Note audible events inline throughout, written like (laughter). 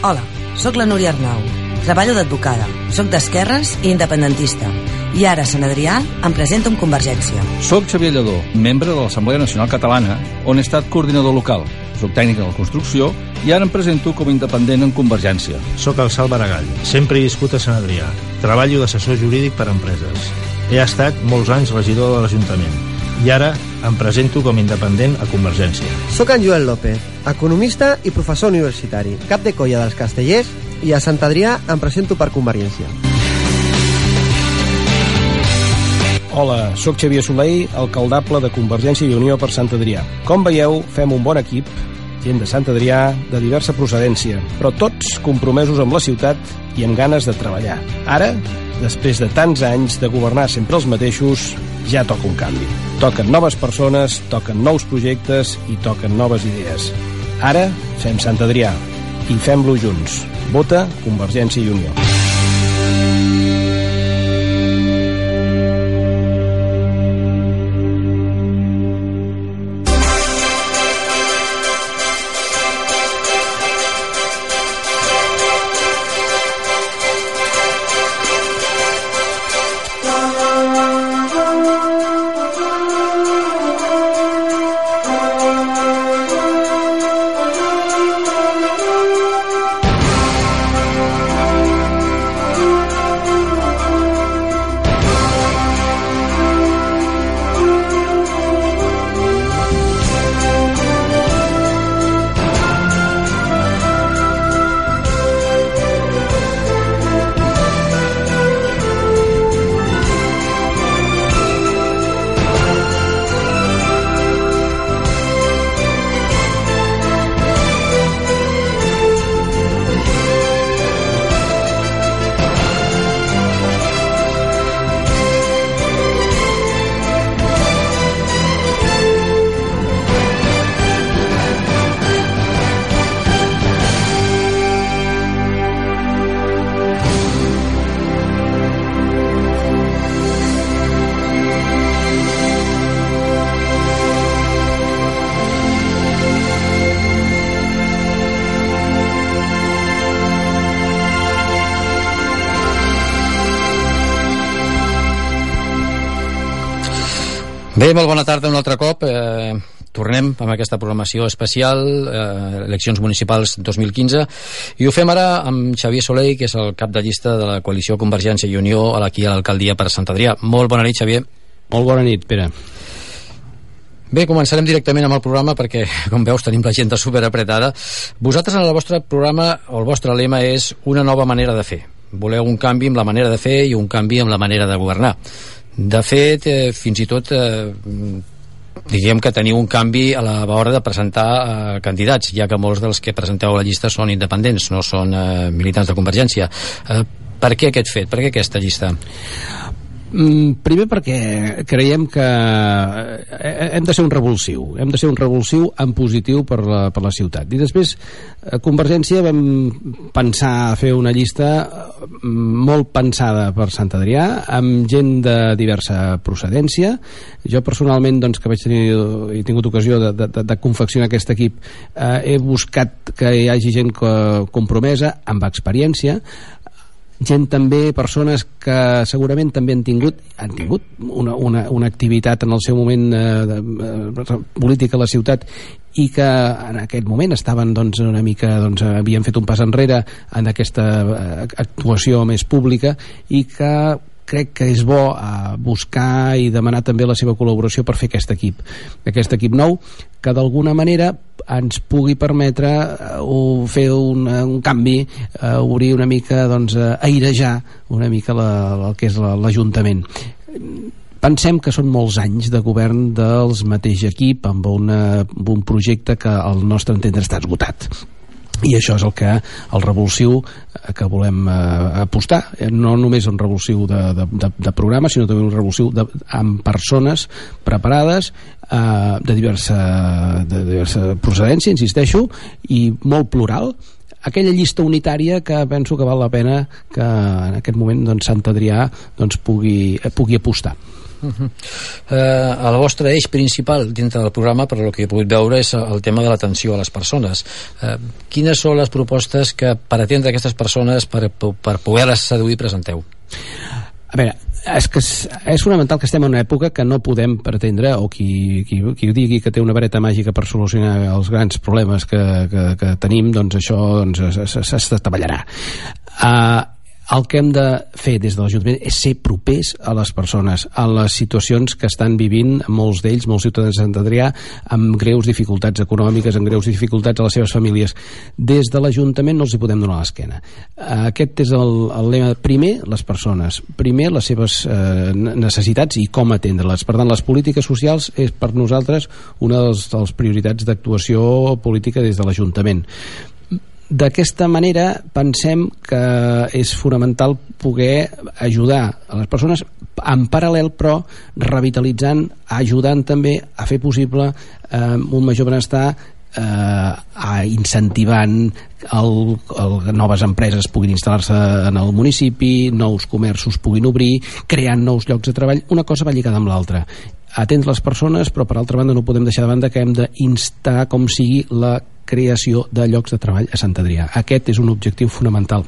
Hola, sóc la Núria Arnau. Treballo d'advocada, sóc d'esquerres i independentista. I ara Sant Adrià em presento amb Convergència. Soc Xavier Lledó, membre de l'Assemblea Nacional Catalana, on he estat coordinador local. Soc tècnic en la construcció i ara em presento com a independent en Convergència. Soc el Sal Baragall, sempre he viscut a Sant Adrià. Treballo d'assessor jurídic per a empreses. He estat molts anys regidor de l'Ajuntament i ara em presento com a independent a Convergència. Soc en Joel López, economista i professor universitari, cap de colla dels castellers i a Sant Adrià em presento per Convergència. Hola, sóc Xavier Soleil, alcaldable de Convergència i Unió per Sant Adrià. Com veieu, fem un bon equip, gent de Sant Adrià, de diversa procedència, però tots compromesos amb la ciutat i amb ganes de treballar. Ara, després de tants anys de governar sempre els mateixos, ja toca un canvi. Toquen noves persones, toquen nous projectes i toquen noves idees. Ara fem Sant Adrià i fem-lo junts. Vota Convergència i Unió. Bé, molt bona tarda un altre cop. Eh, tornem amb aquesta programació especial, eh, eleccions municipals 2015, i ho fem ara amb Xavier Soleil, que és el cap de llista de la coalició Convergència i Unió aquí a l'alcaldia per Sant Adrià. Molt bona nit, Xavier. Molt bona nit, Pere. Bé, començarem directament amb el programa perquè, com veus, tenim l'agenda super apretada. Vosaltres en el vostre programa, el vostre lema és una nova manera de fer. Voleu un canvi amb la manera de fer i un canvi amb la manera de governar. De fet, eh, fins i tot eh, diguem que teniu un canvi a l'hora de presentar eh, candidats, ja que molts dels que presenteu a la llista són independents, no són eh, militants de Convergència. Eh, per què aquest fet? Per què aquesta llista? Mm, primer perquè creiem que eh, hem de ser un revulsiu hem de ser un revulsiu en positiu per la, per la ciutat. I després a Convergència vam pensar fer una llista mm, molt pensada per Sant Adrià amb gent de diversa procedència. Jo personalment doncs, que vaig tenir he tingut ocasió de, de, de confeccionar aquest equip eh, he buscat que hi hagi gent que, compromesa amb experiència gent també, persones que segurament també han tingut han tingut una, una, una activitat en el seu moment eh, de, eh, política a la ciutat i que en aquest moment estaven doncs, una mica, doncs, havien fet un pas enrere en aquesta eh, actuació més pública i que crec que és bo eh, buscar i demanar també la seva col·laboració per fer aquest equip aquest equip nou que d'alguna manera ens pugui permetre uh, fer un, un canvi obrir una mica doncs, airejar una mica la, el que és l'Ajuntament. Pensem que són molts anys de govern dels mateix equip amb, una, amb un projecte que al nostre entendre està esgotat i això és el que el revulsiu eh, que volem eh, apostar. Eh, no només un revulsiu de, de, de, de programa sinó també un revulsiu de, amb persones preparades eh, de, diversa, de diversa procedència, insisteixo i molt plural. Aquella llista unitària que penso que val la pena que en aquest moment doncs, Sant Adrià doncs, pugui, pugui apostar Uh -huh. uh, el vostre eix principal dintre del programa, per el que he pogut veure, és el tema de l'atenció a les persones. Uh, quines són les propostes que per atendre aquestes persones, per, per poder-les seduir, presenteu? A veure, és que és, és fonamental que estem en una època que no podem pretendre, o qui, qui, qui digui que té una vareta màgica per solucionar els grans problemes que, que, que tenim, doncs això doncs, s'estavellarà. Uh, el que hem de fer des de l'Ajuntament és ser propers a les persones, a les situacions que estan vivint molts d'ells, molts ciutadans de Sant Adrià, amb greus dificultats econòmiques, amb greus dificultats a les seves famílies. Des de l'Ajuntament no els hi podem donar l'esquena. Aquest és el, el lema. Primer, les persones. Primer, les seves eh, necessitats i com atendre-les. Per tant, les polítiques socials és per nosaltres una dels, dels prioritats d'actuació política des de l'Ajuntament D'aquesta manera pensem que és fonamental poder ajudar a les persones en paral·lel però revitalitzant, ajudant també a fer possible eh, un major benestar eh, a incentivant el, el, noves empreses puguin instal·lar-se en el municipi, nous comerços puguin obrir, creant nous llocs de treball, una cosa va lligada amb l'altra atendre les persones, però per altra banda no podem deixar de banda que hem d'instar com sigui la creació de llocs de treball a Sant Adrià. Aquest és un objectiu fonamental.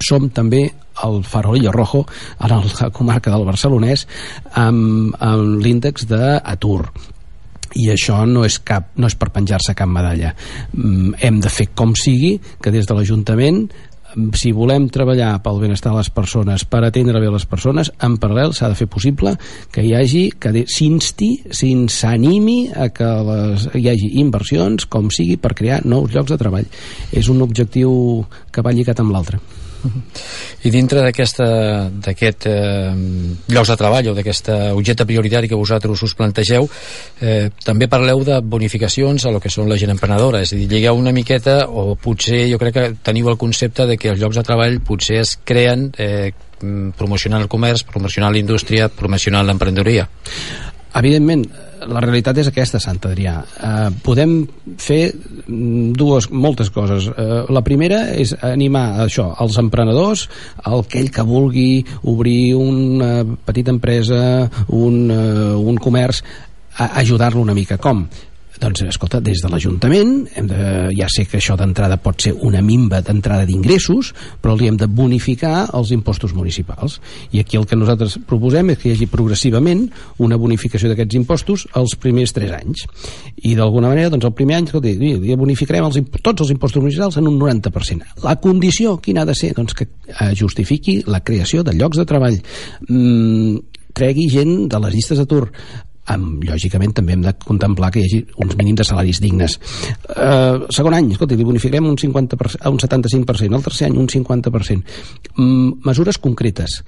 Som també el farolillo rojo a la comarca del Barcelonès amb, amb l'índex d'atur i això no és, cap, no és per penjar-se cap medalla mm, hem de fer com sigui que des de l'Ajuntament si volem treballar pel benestar de les persones, per atendre bé les persones, en paral·lel s'ha de fer possible que hi hagi, que s'insti, s'animi a que les, hi hagi inversions, com sigui, per crear nous llocs de treball. És un objectiu que va lligat amb l'altre. I dintre d'aquest eh, llocs de treball o d'aquest objecte prioritari que vosaltres us plantegeu, eh, també parleu de bonificacions a lo que són la gent emprenedora, és a dir, lligueu una miqueta o potser jo crec que teniu el concepte de que els llocs de treball potser es creen eh, promocionant el comerç, promocionant la indústria, promocionant l'emprenedoria. Evidentment, la realitat és aquesta, Sant Adrià. Eh, podem fer dues, moltes coses. Eh, la primera és animar això, els emprenedors, el aquell que vulgui obrir una petita empresa, un, uh, un comerç, ajudar-lo una mica. Com? Doncs, escolta, des de l'Ajuntament, de, ja sé que això d'entrada pot ser una mimba d'entrada d'ingressos, però li hem de bonificar els impostos municipals. I aquí el que nosaltres proposem és que hi hagi progressivament una bonificació d'aquests impostos els primers 3 anys. I d'alguna manera, doncs, el primer any, escolta, li bonificarem els, tots els impostos municipals en un 90%. La condició, quina ha de ser? Doncs que eh, justifiqui la creació de llocs de treball. Mm, tregui gent de les llistes d'atur amb, lògicament també hem de contemplar que hi hagi uns mínims de salaris dignes. Uh, segon any, escolta, li bonificarem un, 50%, un 75%, el tercer any un 50% mm, mesures concretes.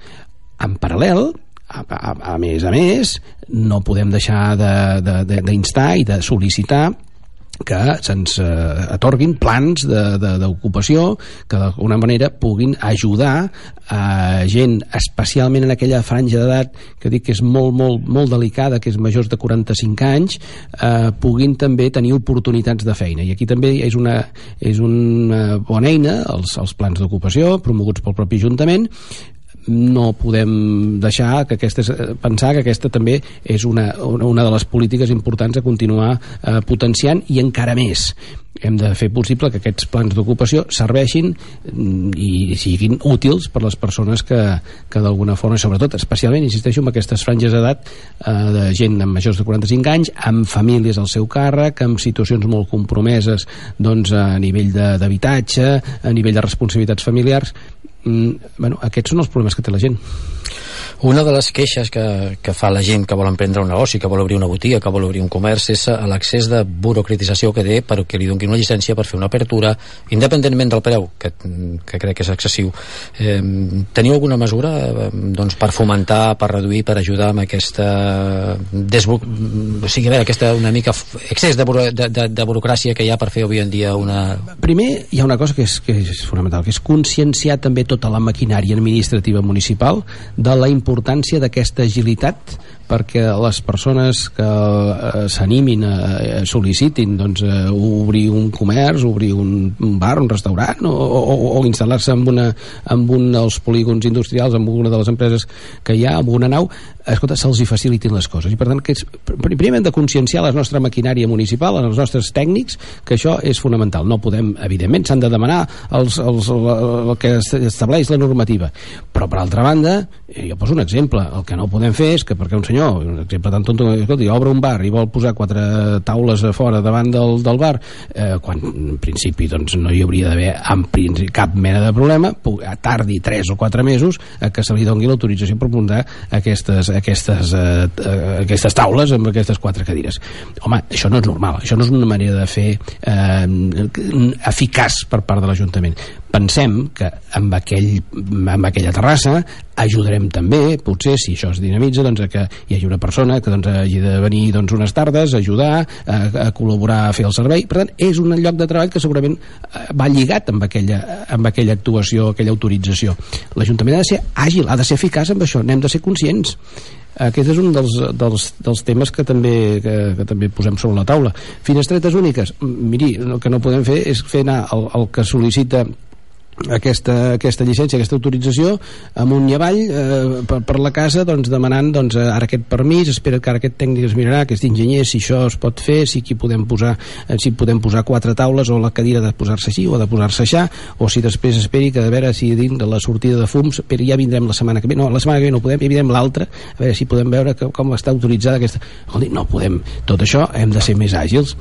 En paral·lel a, a, a més a més no podem deixar d'instar i de sol·licitar que se'ns eh, atorguin plans d'ocupació que d'alguna manera puguin ajudar a gent, especialment en aquella franja d'edat que dic que és molt, molt, molt delicada, que és majors de 45 anys, eh, puguin també tenir oportunitats de feina. I aquí també és una, és una bona eina, els, els plans d'ocupació promoguts pel propi Ajuntament, no podem deixar que aquesta, pensar que aquesta també és una, una de les polítiques importants a continuar eh, potenciant i encara més. Hem de fer possible que aquests plans d'ocupació serveixin mm, i siguin útils per les persones que, que d'alguna forma, sobretot, especialment, insisteixo, amb aquestes franges d'edat eh, de gent amb majors de 45 anys, amb famílies al seu càrrec, amb situacions molt compromeses doncs, a nivell d'habitatge, a nivell de responsabilitats familiars, mm, bueno, aquests són els problemes que té la gent. Una de les queixes que, que fa la gent que vol emprendre un negoci, que vol obrir una botiga, que vol obrir un comerç, és l'accés de burocratització que té perquè li donin una llicència per fer una apertura, independentment del preu, que, que crec que és excessiu. Eh, teniu alguna mesura eh, doncs, per fomentar, per reduir, per ajudar amb aquesta desbu... o sigui, a veure, aquesta una mica excés de, buro... de, de, de burocràcia que hi ha per fer avui en dia una... Primer, hi ha una cosa que és, que és fonamental, que és conscienciar també tota la maquinària administrativa municipal de la importància d'aquesta agilitat perquè les persones que eh, s'animin a, a sol·licitin doncs, eh, obrir un comerç, obrir un, bar, un restaurant o, o, o instal·lar-se en, una, en un dels polígons industrials, en una de les empreses que hi ha, en una nau, escolta, se'ls hi facilitin les coses. I per tant, que és, primer hem de conscienciar la nostra maquinària municipal, els nostres tècnics, que això és fonamental. No podem, evidentment, s'han de demanar els, els, el que estableix la normativa. Però, per altra banda, eh, jo poso un exemple. El que no podem fer és que perquè un senyor, un exemple tan tonto, escolti, obre un bar i vol posar quatre taules a fora davant del, del bar, eh, quan en principi doncs, no hi hauria d'haver cap mena de problema, tardi 3 o 4 mesos a que se li doni l'autorització per muntar aquestes, aquestes, eh, eh, aquestes taules amb aquestes quatre cadires. Home, això no és normal, això no és una manera de fer eh, eficaç per part de l'Ajuntament. Pensem que amb, aquell, amb aquella terrassa ajudarem també, potser, si això es dinamitza, doncs, que hi hagi una persona que doncs, hagi de venir doncs, unes tardes, a ajudar, a, a col·laborar a fer el servei. Per tant, és un lloc de treball que segurament eh, va lligat amb aquella, amb aquella actuació, aquella autorització. L'Ajuntament ha de ser àgil, ha de ser eficaç amb això, n'hem de ser conscients aquest és un dels, dels, dels temes que també, que, que també posem sobre la taula finestretes úniques, miri, el que no podem fer és fer anar el, el que sol·licita aquesta, aquesta llicència, aquesta autorització amunt i avall eh, per, per la casa doncs, demanant doncs, ara aquest permís espera que ara aquest tècnic es mirarà aquest enginyer si això es pot fer, si aquí podem posar eh, si podem posar quatre taules o la cadira de posar-se així o de posar-se aixà o si després esperi que a veure si dins de la sortida de fums però ja vindrem la setmana que ve no, la setmana que ve no podem, ja vindrem l'altra a veure si podem veure que, com està autoritzada aquesta no podem, tot això hem de ser més àgils.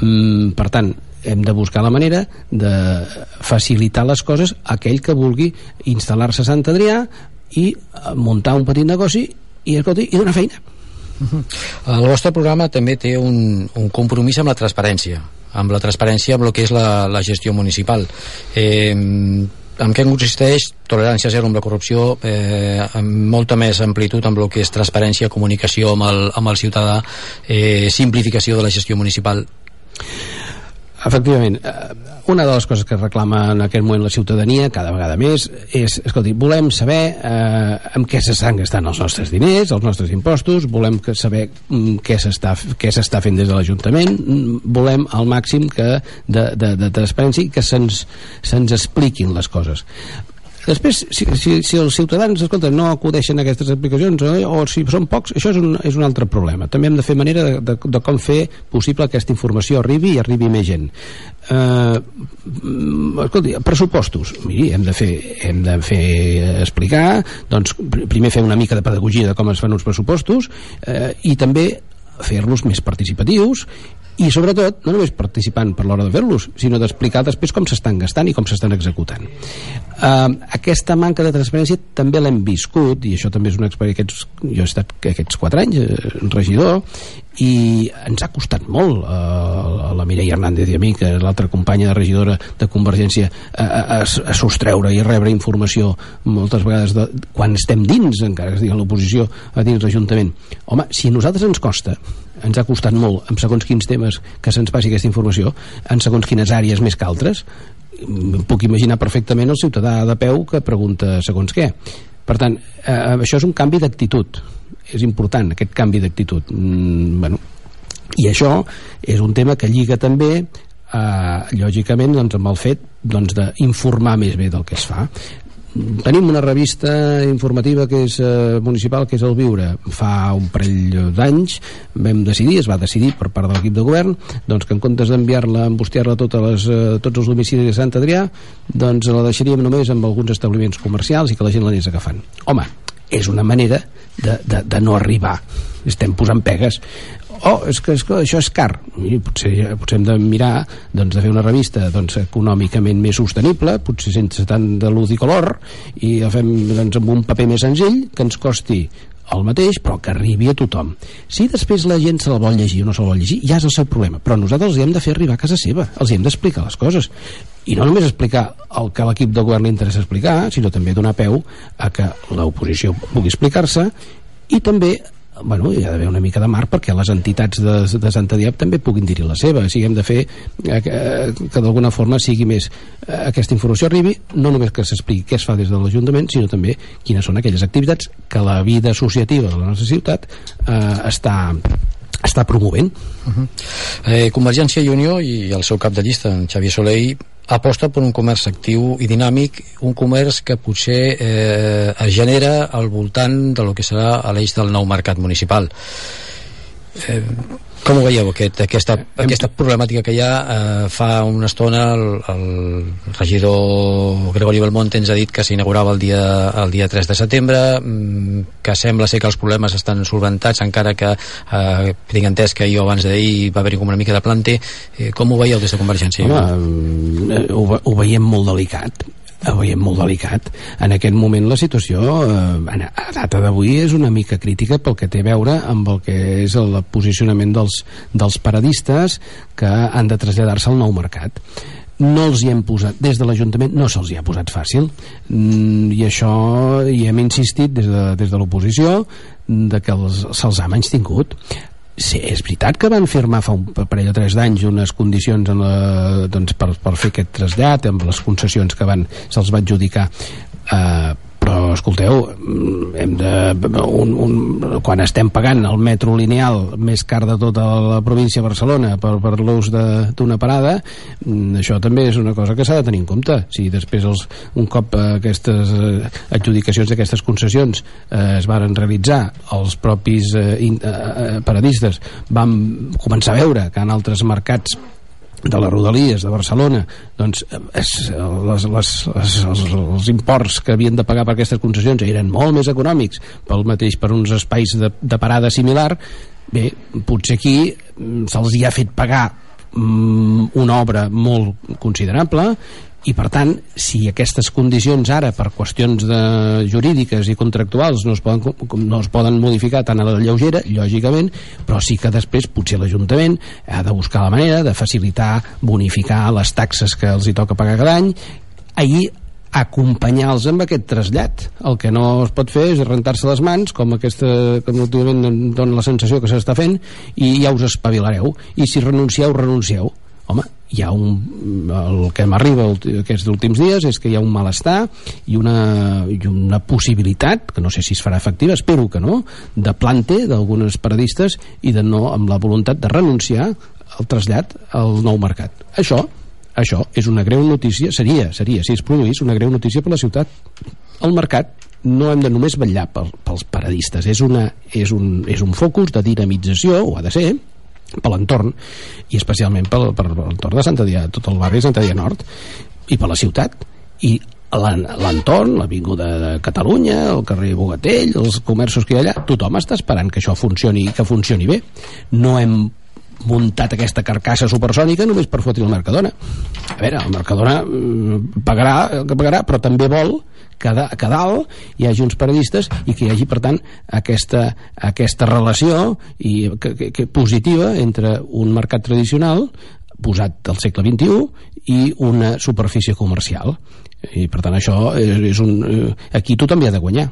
Mm, per tant hem de buscar la manera de facilitar les coses a aquell que vulgui instal·lar-se a Sant Adrià i eh, muntar un petit negoci i, escolti, i donar feina. (laughs) El vostre programa també té un, un compromís amb la transparència amb la transparència amb el que és la, la gestió municipal. Eh, en què consisteix? Tolerància zero amb la corrupció eh, amb molta més amplitud amb el que és transparència, comunicació amb el, amb el ciutadà eh, simplificació de la gestió municipal Efectivament, eh, una de les coses que reclama en aquest moment la ciutadania, cada vegada més, és, escolti, volem saber eh, amb què s'estan gastant els nostres diners, els nostres impostos, volem que saber mm, què s'està fent des de l'Ajuntament, mm, volem al màxim que de, de, de transparència i que se'ns se expliquin les coses. Després, si, si, si els ciutadans escolta, no acudeixen a aquestes aplicacions o, o si són pocs, això és un, és un altre problema. També hem de fer manera de, de, de com fer possible que aquesta informació arribi i arribi més gent. Eh, escolti, pressupostos. Miri, hem de fer, hem de fer explicar, doncs, primer fer una mica de pedagogia de com es fan uns pressupostos eh, i també fer-los més participatius i sobretot, no només participant per l'hora de fer-los, sinó d'explicar després com s'estan gastant i com s'estan executant. Uh, aquesta manca de transparència també l'hem viscut, i això també és una experiència, aquests, jo he estat aquests quatre anys eh, regidor, i ens ha costat molt uh, a la Mireia Hernández i a mi, que l'altra companya de regidora de Convergència, a, a, a sostreure i rebre informació moltes vegades de, quan estem dins, encara que es digui l'oposició, a dins l'Ajuntament. Home, si a nosaltres ens costa, ens ha costat molt en segons quins temes que se'ns passi aquesta informació en segons quines àrees més que altres puc imaginar perfectament el ciutadà de peu que pregunta segons què per tant, eh, això és un canvi d'actitud és important aquest canvi d'actitud. Mm, bueno, i això és un tema que lliga també eh, lògicament doncs, amb el fet doncs, d'informar més bé del que es fa. Tenim una revista informativa que és eh, municipal que és el Viure. Fa un parell d'anys vam decidir, es va decidir per part de l'equip de govern doncs que en comptes d'enviar-la embustiar-la totes les, eh, tots els domicilis de Sant Adrià doncs la deixaríem només amb alguns establiments comercials i que la gent l'anés agafant. Home, és una manera de, de, de no arribar. Estem posant pegues. Oh, és que, és que això és car. I potser, potser hem de mirar doncs, de fer una revista doncs, econòmicament més sostenible potser sense tant de luz i color i la fem doncs, amb un paper més senzill que ens costi el mateix, però que arribi a tothom. Si després la gent se la vol llegir o no se la vol llegir, ja és el seu problema. Però nosaltres els hem de fer arribar a casa seva, els hem d'explicar les coses. I no només explicar el que l'equip de govern li interessa explicar, sinó també donar peu a que l'oposició pugui explicar-se i també bueno, hi ha d'haver una mica de marc perquè les entitats de, de Sant Adrià també puguin dir-hi la seva, o sigui, hem de fer eh, que, que d'alguna forma sigui més eh, aquesta informació arribi, no només que s'expliqui què es fa des de l'Ajuntament, sinó també quines són aquelles activitats que la vida associativa de la nostra ciutat eh, està està promovent. Uh -huh. eh, Convergència i Unió i el seu cap de llista, en Xavier Soleil, aposta per un comerç actiu i dinàmic, un comerç que potser eh, es genera al voltant de lo que serà l'eix del nou mercat municipal. Eh, com ho veieu, aquest, aquesta, aquesta problemàtica que hi ha? Eh, fa una estona el, el regidor Gregori Belmonte ens ha dit que s'inaugurava el, dia, el dia 3 de setembre, mm, que sembla ser que els problemes estan solventats, encara que eh, tinc entès que jo abans d'ahir va haver-hi com una mica de plante. Eh, com ho veieu des de Convergència? Home, ho, ho veiem molt delicat veiem molt delicat. En aquest moment la situació eh, a data d'avui és una mica crítica pel que té a veure amb el que és el posicionament dels, dels paradistes que han de traslladar-se al nou mercat. No els hi hem posat, des de l'Ajuntament no se'ls hi ha posat fàcil. Mm, i això hi hem insistit des de, des de l'oposició de que se'ls ha menys tingut Sí, és veritat que van firmar fa un parell o tres d'anys unes condicions en la, doncs, per, per fer aquest trasllat amb les concessions que van se'ls va adjudicar eh, però escolteu hem de, un, un, quan estem pagant el metro lineal més car de tota la província de Barcelona per, per l'ús d'una parada mm, això també és una cosa que s'ha de tenir en compte. Si després els, un cop aquestes eh, adjudicacions d'aquestes concessions eh, es varen realitzar els propis eh, in, eh, eh paradistes vam començar a veure que en altres mercats de les Rodalies de Barcelona doncs és, les, les, les, els, els imports que havien de pagar per aquestes concessions eren molt més econòmics pel mateix per uns espais de, de parada similar bé, potser aquí mm, se'ls hi ha fet pagar mm, una obra molt considerable i per tant, si aquestes condicions ara per qüestions de jurídiques i contractuals no es poden, no es poden modificar tan a la lleugera, lògicament, però sí que després potser l'Ajuntament ha de buscar la manera de facilitar, bonificar les taxes que els hi toca pagar cada any ahir acompanyar-los amb aquest trasllat. El que no es pot fer és rentar-se les mans, com aquesta que últimament dona la sensació que s'està fent, i ja us espavilareu. I si renuncieu, renuncieu home, hi ha un, el que m'arriba aquests últims dies és que hi ha un malestar i una, i una possibilitat, que no sé si es farà efectiva, espero que no, de plante d'algunes paradistes i de no amb la voluntat de renunciar al trasllat al nou mercat. Això, això és una greu notícia, seria, seria, si es produís, una greu notícia per la ciutat. El mercat no hem de només vetllar pels paradistes, és, una, és, un, és un focus de dinamització, ho ha de ser, per l'entorn i especialment pel, per l'entorn de Sant Adrià, tot el barri de Sant Adrià Nord i per la ciutat i l'entorn, l'Avinguda de Catalunya, el carrer Bogatell, els comerços que hi ha allà, tothom està esperant que això funcioni que funcioni bé. No hem muntat aquesta carcassa supersònica només per fotre el Mercadona. A veure, el Mercadona mm, pagarà el que pagarà, però també vol que, da, que dalt hi hagi uns periodistes i que hi hagi, per tant, aquesta, aquesta relació i, que, que, que positiva entre un mercat tradicional posat al segle XXI i una superfície comercial i per tant això és, és un, eh, aquí tothom hi ha de guanyar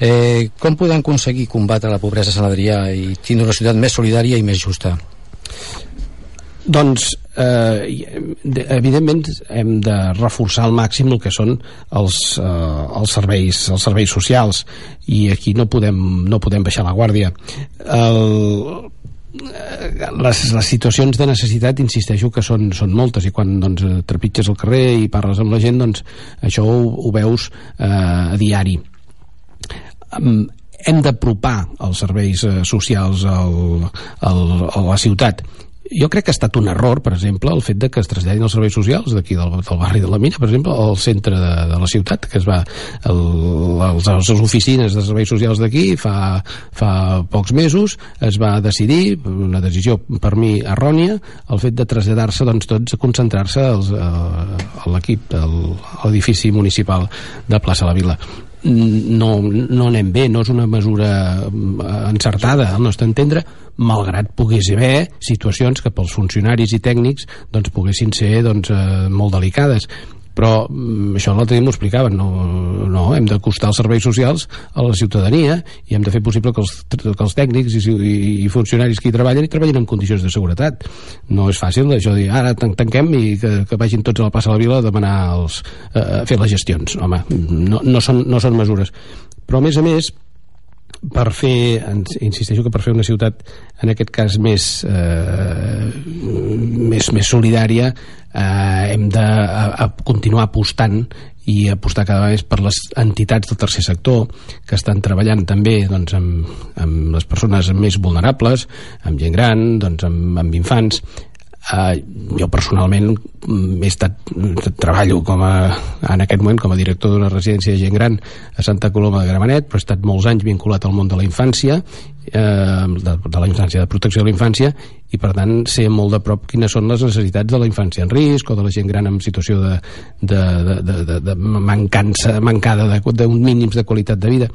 eh, com podem aconseguir combatre la pobresa Adrià i tindre una ciutat més solidària i més justa? Doncs, eh, evidentment, hem de reforçar al màxim el que són els, eh, els, serveis, els serveis socials i aquí no podem, no podem baixar la guàrdia. El, les, les situacions de necessitat insisteixo que són, són moltes i quan doncs, trepitges el carrer i parles amb la gent doncs això ho, ho veus eh, a diari hem d'apropar els serveis eh, socials al, al, a la ciutat. Jo crec que ha estat un error, per exemple, el fet de que es traslladin els serveis socials d'aquí del, del barri de la Mina, per exemple, al centre de, de la ciutat, que es va el, els, les oficines de serveis socials d'aquí fa, fa pocs mesos es va decidir, una decisió per mi errònia, el fet de traslladar-se doncs, tots a concentrar-se a l'equip, a l'edifici municipal de plaça La Vila no, no anem bé, no és una mesura eh, encertada al nostre entendre, malgrat pogués haver situacions que pels funcionaris i tècnics doncs, poguessin ser doncs, eh, molt delicades però mm, això l'altre dia m'ho explicaven no, no, hem d'acostar els serveis socials a la ciutadania i hem de fer possible que els, que els tècnics i, i, i funcionaris que hi treballen i treballin en condicions de seguretat. No és fàcil això de dir ara tanquem i que, que vagin tots a la plaça de la Vila a demanar els, eh, a fer les gestions. Home, no, no, són, no són mesures. Però a més a més per fer, insisteixo que per fer una ciutat en aquest cas més eh, més, més solidària eh, hem de a, a continuar apostant i apostar cada vegada més per les entitats del tercer sector que estan treballant també doncs, amb, amb les persones més vulnerables, amb gent gran, doncs, amb, amb infants, Uh, jo personalment mm, he estat, treballo com a, en aquest moment com a director d'una residència de gent gran a Santa Coloma de Gramenet però he estat molts anys vinculat al món de la infància eh, de, de la infància, de protecció de la infància i per tant sé molt de prop quines són les necessitats de la infància en risc o de la gent gran en situació de, de, de, de, de, de mancança mancada d'un mínims de qualitat de vida.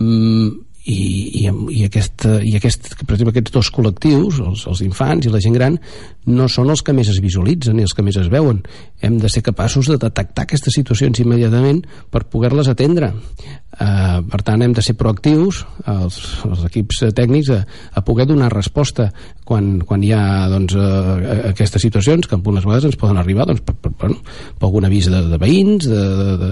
Mm, i, i, i, aquest, i aquest, per exemple, aquests dos col·lectius, els, els infants i la gent gran, no són els que més es visualitzen ni els que més es veuen. Hem de ser capaços de detectar aquestes situacions immediatament per poder-les atendre. Uh, per tant, hem de ser proactius, els, els equips tècnics, a, a poder donar resposta quan, quan hi ha doncs, uh, aquestes situacions que algunes vegades ens poden arribar doncs, per, per, per, per algun avís de, de veïns, de, de,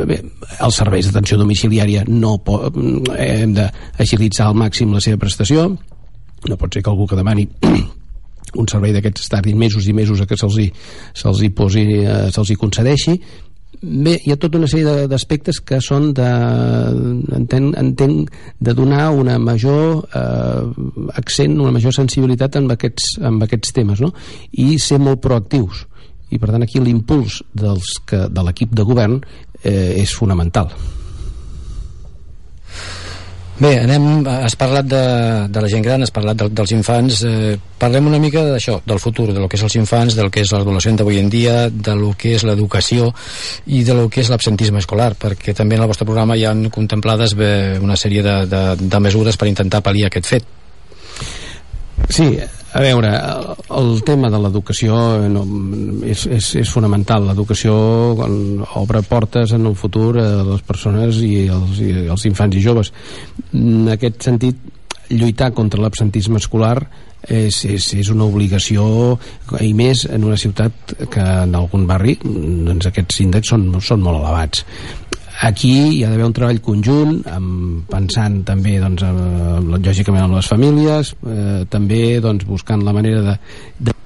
de, bé, els serveis d'atenció domiciliària no pot, eh, hem d'agilitzar al màxim la seva prestació. No pot ser que algú que demani un servei d'aquests tardin mesos i mesos a que se'ls hi, se hi posi, eh, se'ls hi concedeixi bé, hi ha tota una sèrie d'aspectes que són de, entenc, entenc de donar una major eh, accent, una major sensibilitat amb aquests, amb aquests temes no? i ser molt proactius i per tant aquí l'impuls de l'equip de govern eh, és fonamental Bé, anem, has parlat de, de la gent gran, has parlat de, dels infants, eh, parlem una mica d'això, del futur, de lo que és els infants, del que és l'adolescent d'avui en dia, de lo que és l'educació i de lo que és l'absentisme escolar, perquè també en el vostre programa hi han contemplades bé, una sèrie de, de, de mesures per intentar pal·liar aquest fet. Sí, a veure, el tema de l'educació no, és, és, és fonamental. L'educació obre portes en el futur a les persones i els, i els infants i joves. En aquest sentit, lluitar contra l'absentisme escolar és, és, és una obligació i més en una ciutat que en algun barri doncs aquests índexs són, són molt elevats Aquí hi ha d'haver un treball conjunt, amb, pensant també, doncs, eh, lògicament, en les famílies, eh, també doncs, buscant la manera de... de...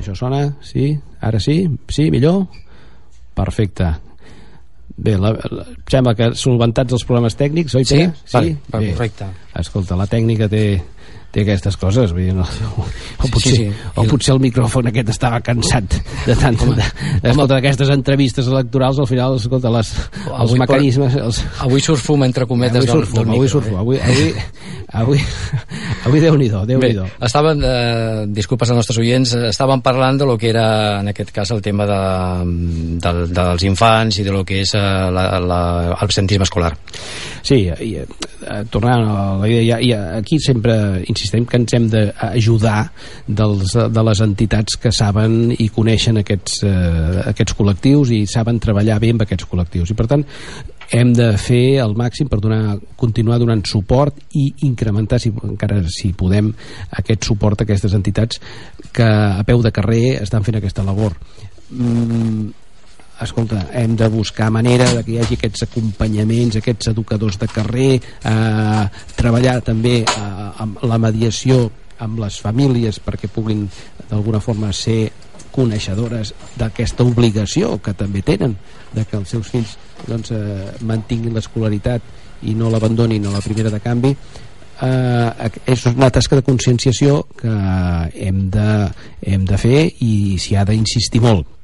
Això sona? Sí? Ara sí? Sí? Millor? Perfecte. Bé, la, la, sembla que solventats els problemes tècnics, oi, Pere? Sí, sí? Va, correcte. Escolta, la tècnica té, té aquestes coses vull dir, no, o, potser, sí, sí. o potser el micròfon aquest estava cansat de tant home, de, escolta, d'aquestes entrevistes electorals al final escolta, les, els avui mecanismes els... avui surt fum entre cometes avui surt fum, del, del avui, surt fum, eh? avui, avui, avui, avui Déu-n'hi-do Déu Bé, estaven, eh, disculpes als nostres oients estaven parlant de lo que era en aquest cas el tema de, de, dels infants i de lo que és eh, l'absentisme escolar. Sí, i, eh, tornant a la idea ja, ja, aquí sempre insistim que ens hem d'ajudar de les entitats que saben i coneixen aquests, eh, aquests col·lectius i saben treballar bé amb aquests col·lectius. I per tant hem de fer el màxim per donar, continuar donant suport i incrementar, si, encara si podem, aquest suport a aquestes entitats que a peu de carrer estan fent aquesta labor. Mm, escolta, hem de buscar manera de que hi hagi aquests acompanyaments, aquests educadors de carrer, eh, treballar també eh, amb la mediació amb les famílies perquè puguin d'alguna forma ser coneixedores d'aquesta obligació que també tenen de que els seus fills doncs, eh, mantinguin l'escolaritat i no l'abandonin a la primera de canvi eh, és una tasca de conscienciació que hem de, hem de fer i s'hi ha d'insistir molt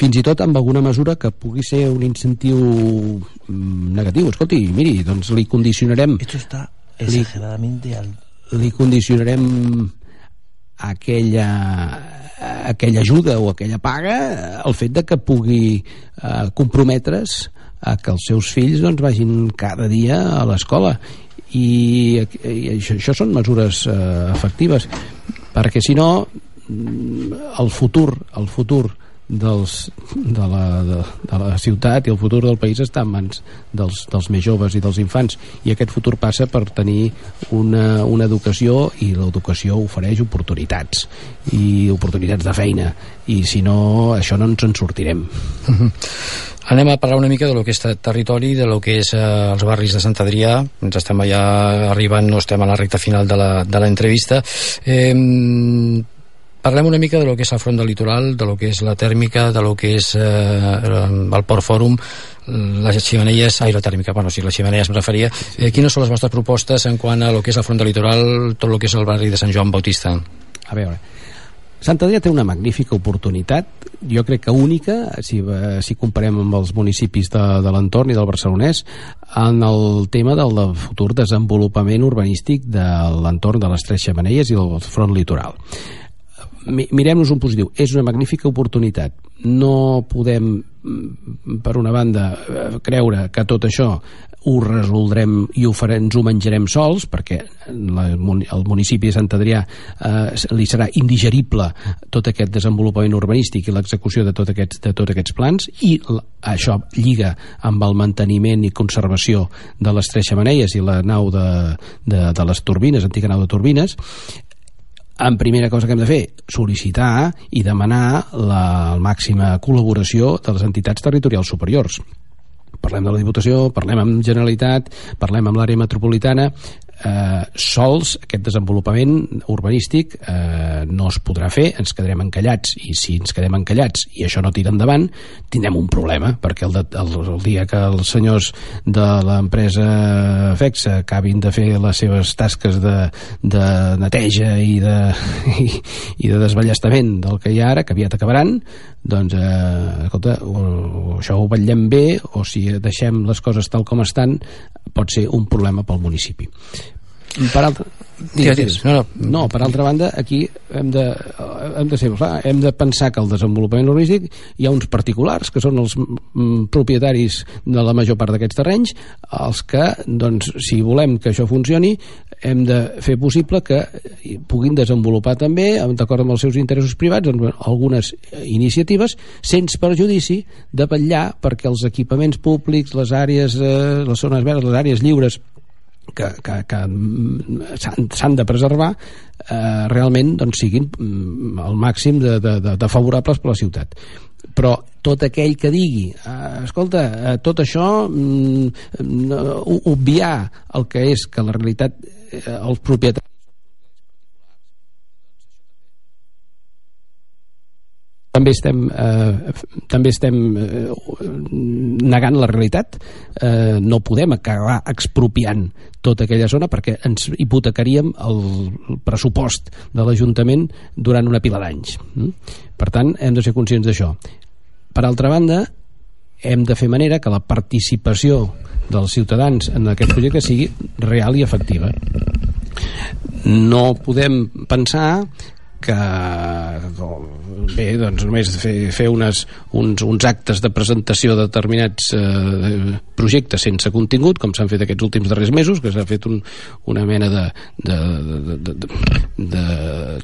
fins i tot amb alguna mesura que pugui ser un incentiu mm, negatiu. Escolti, miri, doncs li condicionarem... Esto está exageradamente al... Li condicionarem aquella aquella ajuda o aquella paga el fet de que pugui eh, comprometre's a que els seus fills doncs, vagin cada dia a l'escola. I, i això, això són mesures eh, efectives perquè si no mm, el futur el futur dels, de, la, de, de la ciutat i el futur del país està en mans dels, dels més joves i dels infants i aquest futur passa per tenir una, una educació i l'educació ofereix oportunitats i oportunitats de feina i si no, això no ens en sortirem Anem a parlar una mica de lo que és territori, de lo que és eh, els barris de Sant Adrià. Ens estem allà arribant, no estem a la recta final de l'entrevista. Eh, Parlem una mica de lo que és el front del litoral, de lo que és la tèrmica, de lo que és eh, el Port Fòrum, les ximeneies aerotèrmica, bueno, si les ximeneies em referia. Eh, quines són les vostres propostes en quant a lo que és el front del litoral, tot lo que és el barri de Sant Joan Bautista? A veure, Sant Adrià té una magnífica oportunitat, jo crec que única, si, eh, si comparem amb els municipis de, de l'entorn i del barcelonès, en el tema del, del futur desenvolupament urbanístic de l'entorn de les Tres Xemeneies i del front litoral mirem-nos un positiu. És una magnífica oportunitat. No podem mm, per una banda eh, creure que tot això ho resoldrem i ho farem, ens ho menjarem sols perquè la, el municipi de Sant Adrià eh, li serà indigerible tot aquest desenvolupament urbanístic i l'execució de, tot aquests, de tots aquests plans i això lliga amb el manteniment i conservació de les tres xamaneies i la nau de, de, de les turbines, antiga nau de turbines en primera cosa que hem de fer, sol·licitar i demanar la, màxima col·laboració de les entitats territorials superiors. Parlem de la Diputació, parlem amb Generalitat, parlem amb l'àrea metropolitana, eh, sols aquest desenvolupament urbanístic eh, no es podrà fer, ens quedarem encallats i si ens quedem encallats i això no tira endavant, tindrem un problema perquè el, de, el, el dia que els senyors de l'empresa FEXA acabin de fer les seves tasques de, de neteja i de, (laughs) i, i de desballestament del que hi ha ara, que aviat acabaran doncs, eh, escolta, o, o això ho vetllem bé o si deixem les coses tal com estan pot ser un problema pel municipi. Per altra, digues, digues. No, no. no, per altra banda, aquí hem de, hem de ser clar, hem de pensar que el desenvolupament urbanístic hi ha uns particulars que són els mm, propietaris de la major part d'aquests terrenys, els que, doncs, si volem que això funcioni, hem de fer possible que puguin desenvolupar també, d'acord amb els seus interessos privats, doncs, algunes iniciatives, sense perjudici de vetllar perquè els equipaments públics, les àrees, eh, les zones verdes, les àrees lliures que, que, que s'han de preservar eh, realment doncs, siguin mm, el màxim de, de, de, de favorables per la ciutat. Però tot aquell que digui eh, escolta, eh, tot això mm, obviar el que és que la realitat eh, els propietaris també estem, eh, també estem eh, negant la realitat. Eh, no podem acabar expropiant tota aquella zona perquè ens hipotecaríem el pressupost de l'Ajuntament durant una pila d'anys. Mm? per tant hem de ser conscients d'això. Per altra banda hem de fer manera que la participació dels ciutadans en aquest projecte sigui real i efectiva. No podem pensar que bé, doncs només fer, fer unes, uns, uns actes de presentació de determinats eh, projectes sense contingut, com s'han fet aquests últims darrers mesos, que s'ha fet un, una mena de, de, de, de, de, de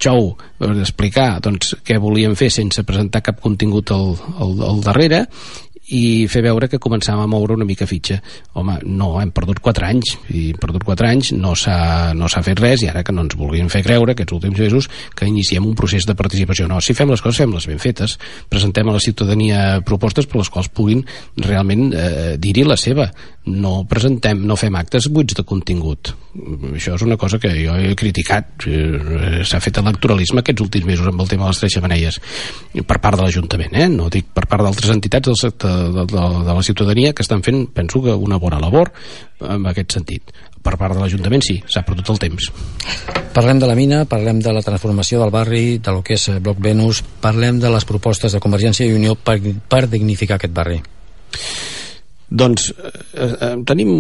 show per explicar doncs, què volien fer sense presentar cap contingut al, al, al darrere i fer veure que començàvem a moure una mica fitxa. Home, no, hem perdut 4 anys, i hem perdut 4 anys, no s'ha no fet res, i ara que no ens vulguin fer creure aquests últims mesos que iniciem un procés de participació. No, si fem les coses, fem-les ben fetes, presentem a la ciutadania propostes per les quals puguin realment eh, dir-hi la seva. No presentem, no fem actes buits de contingut. Això és una cosa que jo he criticat. Eh, S'ha fet electoralisme aquests últims mesos amb el tema de les tres xamanelles per part de l'Ajuntament, eh? no dic per part d'altres entitats del sector de, de, de la ciutadania que estan fent, penso que una bona labor en aquest sentit. Per part de l'Ajuntament sí, s'ha perdut el temps. Parlem de la mina, parlem de la transformació del barri, de lo que és Bloc Venus, parlem de les propostes de Convergència i Unió per, per dignificar aquest barri. Doncs eh, eh, tenim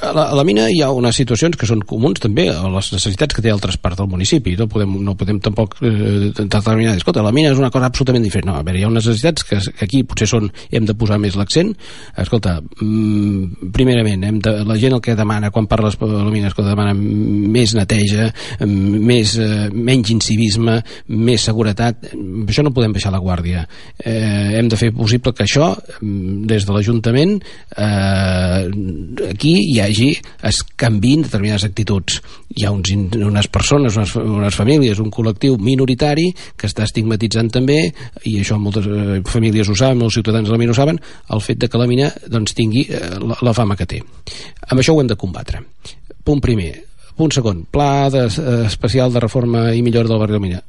a la, a la mina hi ha unes situacions que són comuns també a les necessitats que té altres parts del municipi. No podem, no podem tampoc eh, determinar escolta, la mina és una cosa absolutament diferent. No, a veure, hi ha unes necessitats que, que aquí potser són hem de posar més l'accent. Escolta, mm, primerament hem de, la gent el que demana quan parla de la mina escolta, demana més neteja més, eh, menys incivisme més seguretat. Això no podem baixar la guàrdia. Eh, hem de fer possible que això mm, des de l'Ajuntament eh, aquí hi hagi es canvin determinades actituds. Hi ha uns, unes persones, unes, unes famílies un col·lectiu minoritari que està estigmatitzant també i això moltes eh, famílies ho saben, molts ciutadans mina ho saben el fet de que la mina doncs, tingui eh, la, la fama que té. Amb això ho hem de combatre. Punt primer. Punt segon, pla de, eh, especial de reforma i millora del barri de mina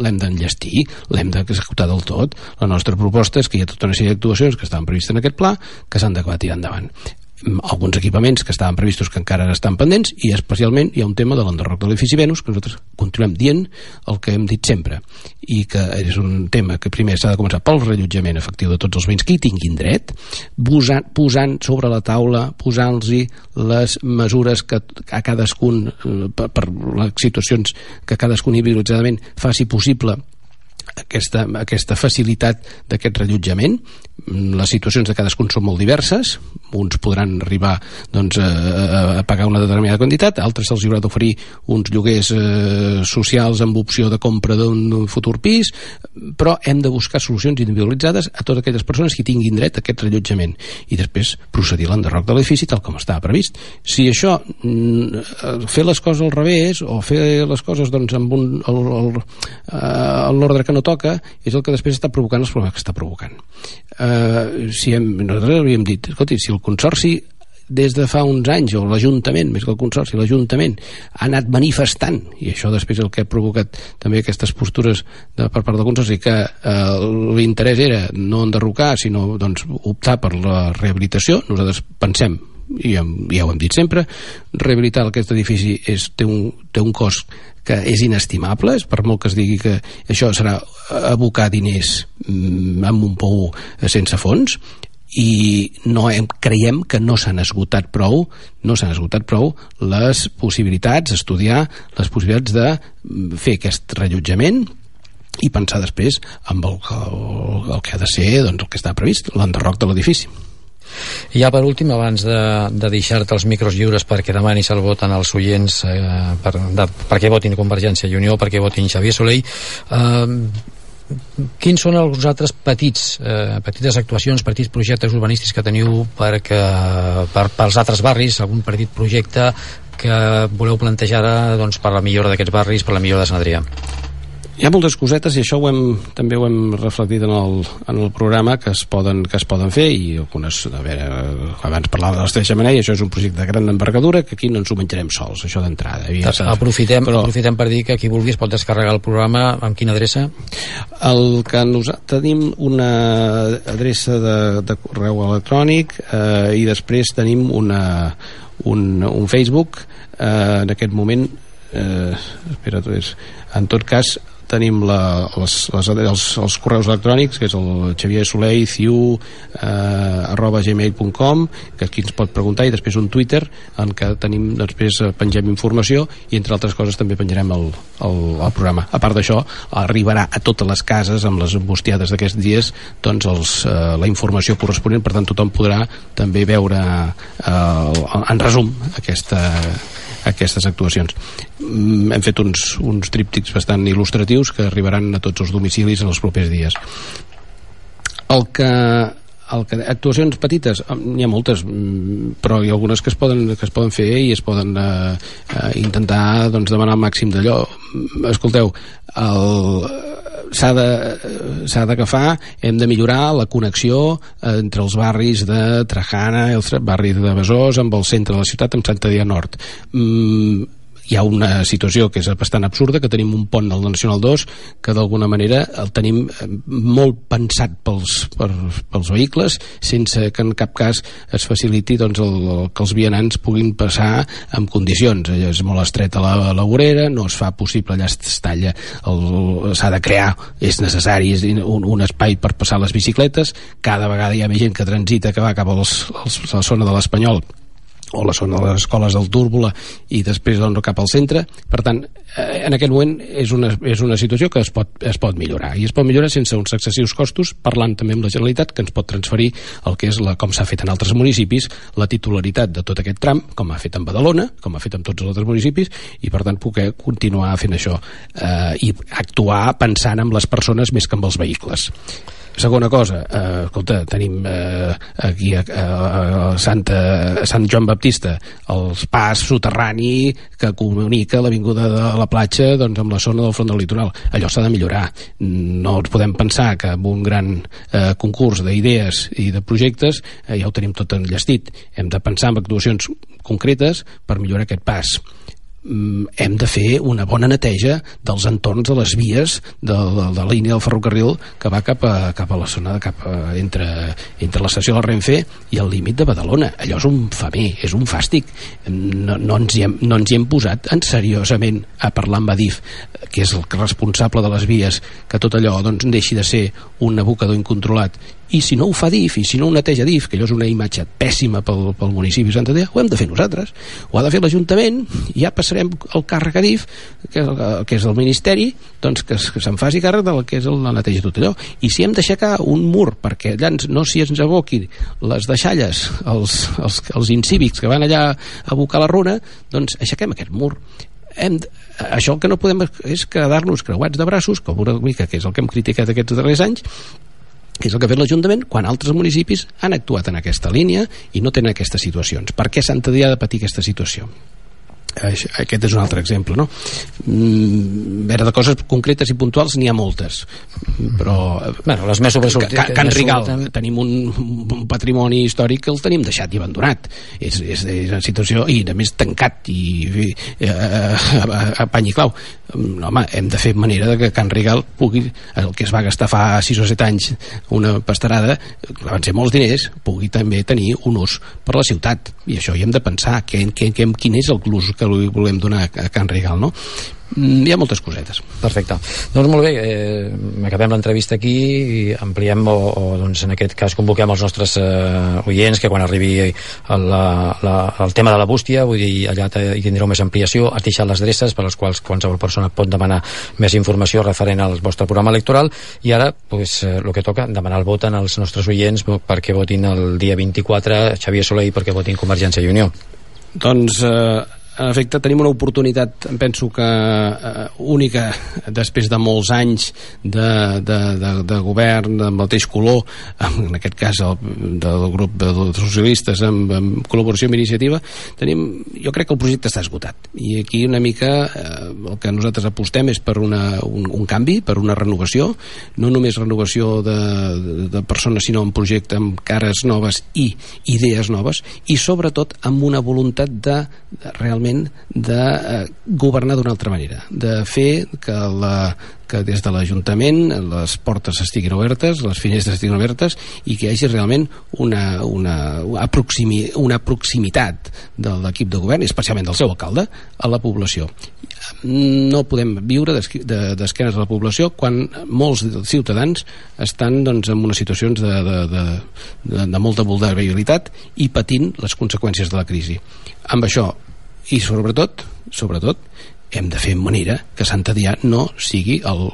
l'hem d'enllestir, l'hem d'executar del tot. La nostra proposta és que hi ha tota una sèrie d'actuacions que estaven previstes en aquest pla que s'han d'acabar tirant endavant alguns equipaments que estaven previstos que encara estan pendents i especialment hi ha un tema de l'enderroc de l'edifici Venus que nosaltres continuem dient el que hem dit sempre i que és un tema que primer s'ha de començar pel rellotjament efectiu de tots els béns que hi tinguin dret posant, posant sobre la taula posant-los les mesures que a cadascun eh, per, per les situacions que cadascun individualitzadament faci possible aquesta, aquesta facilitat d'aquest rellotjament les situacions de cadascun són molt diverses. Uns podran arribar doncs, a, a pagar una determinada quantitat altres se'ls haurà d'oferir uns lloguers eh, socials amb opció de compra d'un futur pis però hem de buscar solucions individualitzades a totes aquelles persones que tinguin dret a aquest rellotjament i després procedir a l'enderroc de l'edifici tal com estava previst. Si això mm, fer les coses al revés o fer les coses doncs, amb un, l'ordre que no toca és el que després està provocant els problemes que està provocant. Eh, si hem, nosaltres havíem dit escolti, si el Consorci des de fa uns anys, o l'Ajuntament, més que el Consorci, l'Ajuntament ha anat manifestant, i això després el que ha provocat també aquestes postures de, per part del Consorci, que eh, l'interès era no enderrocar, sinó doncs, optar per la rehabilitació, nosaltres pensem i ja ho hem dit sempre, rehabilitar aquest edifici és, té, un, té un cost que és inestimable, és per molt que es digui que això serà abocar diners mm, amb un pou sense fons, i no hem, creiem que no s'han esgotat prou no s'han esgotat prou les possibilitats, estudiar les possibilitats de mm, fer aquest rellotjament i pensar després amb el, el, el que ha de ser doncs, el que està previst, l'enderroc de l'edifici. I ja per últim, abans de, de deixar-te els micros lliures perquè demanis el vot en els oients eh, per, de, perquè votin Convergència i Unió, perquè votin Xavier Soleil, eh, quins són els altres petits, eh, petites actuacions, petits projectes urbanístics que teniu perquè, per, pels altres barris, algun petit projecte que voleu plantejar ara doncs, per la millora d'aquests barris, per la millora de Sant Adrià? Hi ha moltes cosetes i això ho hem, també ho hem reflectit en el, en el programa que es poden, que es poden fer i algunes, a veure, abans parlava de l'Estrella Xamanei, això és un projecte de gran envergadura que aquí no ens ho menjarem sols, això d'entrada. Aprofitem, però... aprofitem per dir que qui vulgui es pot descarregar el programa. Amb quina adreça? El que nosaltres tenim una adreça de, de correu electrònic eh, i després tenim una, un, un Facebook. Eh, en aquest moment eh, espera, és, en tot cas tenim la, les, les, els, els correus electrònics que és el Xavier Soleil ciu eh, arroba gmail.com que aquí ens pot preguntar i després un Twitter en què tenim després eh, pengem informació i entre altres coses també penjarem el, el, el programa. A part d'això arribarà a totes les cases amb les embustiades d'aquests dies doncs els, eh, la informació corresponent per tant tothom podrà també veure eh, en resum aquesta aquestes actuacions. Mm, hem fet uns, uns tríptics bastant il·lustratius que arribaran a tots els domicilis en els propers dies. El que, el que, actuacions petites n'hi ha moltes mm, però hi ha algunes que es poden, que es poden fer i es poden eh, eh, intentar doncs, demanar el màxim d'allò escolteu el, s'ha d'agafar, hem de millorar la connexió eh, entre els barris de Trajana, el barri de Besòs, amb el centre de la ciutat, amb Sant Adrià Nord. Mm, hi ha una situació que és bastant absurda, que tenim un pont del Nacional 2 que d'alguna manera el tenim eh, molt pensat pels, per, pels vehicles sense que en cap cas es faciliti doncs, el, el, que els vianants puguin passar en condicions. Allò és molt estreta la, la vorera, no es fa possible, allà es talla, s'ha de crear, és necessari és un, un espai per passar les bicicletes, cada vegada hi ha més gent que transita que va cap als, als, a la zona de l'Espanyol o la zona de les escoles del Túrbola i després doncs, cap al centre. Per tant, eh, en aquest moment és una, és una situació que es pot, es pot millorar. I es pot millorar sense uns excessius costos parlant també amb la Generalitat que ens pot transferir el que és, la, com s'ha fet en altres municipis la titularitat de tot aquest tram com ha fet en Badalona, com ha fet en tots els altres municipis i per tant poder continuar fent això eh, i actuar pensant en les persones més que amb els vehicles Segona cosa, eh, escolta, tenim eh, aquí a, a, a, Santa, a Sant Joan Baptista el pas soterrani que comunica l'avinguda de la platja doncs, amb la zona del front del litoral. Allò s'ha de millorar. No ens podem pensar que amb un gran eh, concurs d'idees i de projectes eh, ja ho tenim tot enllestit. Hem de pensar en actuacions concretes per millorar aquest pas hem de fer una bona neteja dels entorns de les vies de, de, de la línia del ferrocarril que va cap a, cap a la zona de cap a, entre, entre l'estació del Renfe i el límit de Badalona. Allò és un famer, és un fàstic. No, no, ens hi hem, no ens hi hem posat en seriosament a parlar amb Adif, que és el responsable de les vies, que tot allò doncs, deixi de ser un abocador incontrolat i si no ho fa DIF i si no ho neteja DIF, que allò és una imatge pèssima pel, pel municipi de Sant Adrià, ho hem de fer nosaltres. Ho ha de fer l'Ajuntament i ja passarem el càrrec a DIF, que, que és el Ministeri, doncs que, que se'n faci càrrec del que és el, la neteja de tot allò. I si hem d'aixecar un mur perquè allà no s'hi ens aboquin les deixalles, els, els, els incívics que van allà a abocar la runa, doncs aixequem aquest mur hem, això el que no podem és quedar-nos creuats de braços, com una mica que és el que hem criticat aquests darrers anys, que és el que ha fet l'Ajuntament quan altres municipis han actuat en aquesta línia i no tenen aquestes situacions. Per què ha de patir aquesta situació? Aquest és un altre exemple, no? Mm, de coses concretes i puntuals n'hi ha moltes, però... Bueno, les més sobresortides- Ca- Can més Rigal, tenim un, un patrimoni històric que el tenim deixat i abandonat. És, és, és una situació, i a més tancat i i, eh, a, a, a pany i clau. Mm, Home, hem de fer manera de que Can Rigal pugui, el que es va gastar fa 6 o 7 anys una pastarada, que van ser molts diners, pugui també tenir un ús per la ciutat. I això hi hem de pensar, que, que, que, quin és el l'ús que li volem donar a Can Rigal, no? Mm, Hi ha moltes cosetes. Perfecte. Doncs molt bé, eh, acabem l'entrevista aquí i ampliem o, o doncs en aquest cas convoquem els nostres eh, oients que quan arribi el, la, la, el tema de la bústia, vull dir, allà hi tindreu més ampliació, has deixat les adreces per les quals qualsevol persona pot demanar més informació referent al vostre programa electoral i ara, pues, eh, el que toca, demanar el vot als nostres oients perquè votin el dia 24 Xavier Soler i perquè votin Convergència i Unió. Doncs, eh, en efecte, tenim una oportunitat, penso que eh, única, després de molts anys de, de, de, de govern del mateix color, en aquest cas el, del grup de, de socialistes amb, amb col·laboració amb iniciativa, tenim, jo crec que el projecte està esgotat. I aquí una mica eh, el que nosaltres apostem és per una, un, un canvi, per una renovació, no només renovació de, de, de persones, sinó un projecte amb cares noves i idees noves, i sobretot amb una voluntat de, de realment de eh, governar d'una altra manera, de fer que la que des de l'Ajuntament les portes estiguin obertes, les finestres estiguin obertes i que hi hagi realment una, una, una, proximi, una proximitat de l'equip de govern, especialment del seu alcalde, a la població. No podem viure d'esquenes a la població quan molts ciutadans estan doncs, en unes situacions de, de, de, de, de molta vulnerabilitat i patint les conseqüències de la crisi. Amb això, i sobretot, sobretot, hem de fer manera que Sant Adrià no sigui el,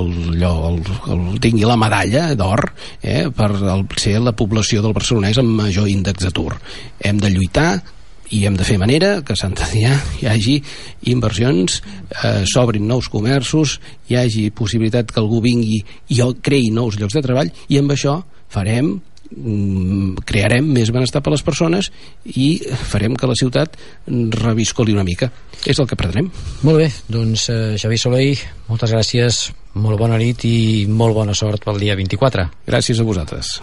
el, allò, el, el, tingui la medalla d'or eh, per el, ser la població del barcelonès amb major índex d'atur. Hem de lluitar i hem de fer manera que a Sant Adrià hi hagi inversions, eh, s'obrin nous comerços, hi hagi possibilitat que algú vingui i creï nous llocs de treball i amb això farem crearem més benestar per a les persones i farem que la ciutat reviscoli una mica. És el que pretenem. Molt bé, doncs eh, Xavier Soleil, moltes gràcies, molt bona nit i molt bona sort pel dia 24. Gràcies a vosaltres.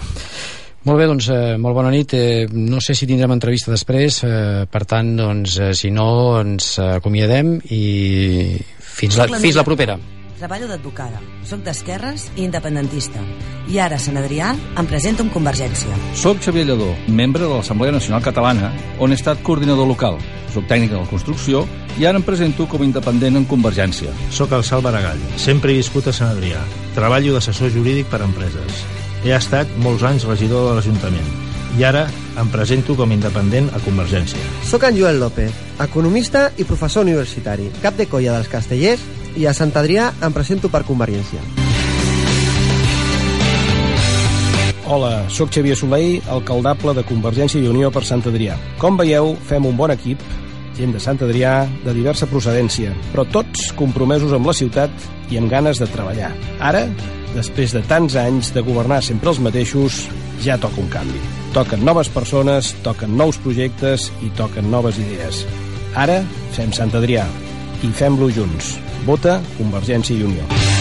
Molt bé, doncs, eh, molt bona nit. Eh, no sé si tindrem entrevista després, eh, per tant, doncs, eh, si no, ens acomiadem i fins la, fins la propera. Treballo d'advocada, soc d'esquerres i independentista. I ara Sant Adrià em presento amb Convergència. Soc Xavier Lledó, membre de l'Assemblea Nacional Catalana, on he estat coordinador local. Soc tècnic en la construcció i ara em presento com a independent en Convergència. Soc el Sal Baragall. Sempre he viscut a Sant Adrià. Treballo d'assessor jurídic per a empreses. He estat molts anys regidor de l'Ajuntament i ara em presento com a independent a Convergència. Soc en Joel López, economista i professor universitari, cap de colla dels castellers i a Sant Adrià em presento per Convergència. Hola, sóc Xavier Soleil, alcaldable de Convergència i Unió per Sant Adrià. Com veieu, fem un bon equip, gent de Sant Adrià, de diversa procedència, però tots compromesos amb la ciutat i amb ganes de treballar. Ara, després de tants anys de governar sempre els mateixos, ja toca un canvi. Toquen noves persones, toquen nous projectes i toquen noves idees. Ara fem Sant Adrià i fem-lo junts. Vota Convergència i Unió.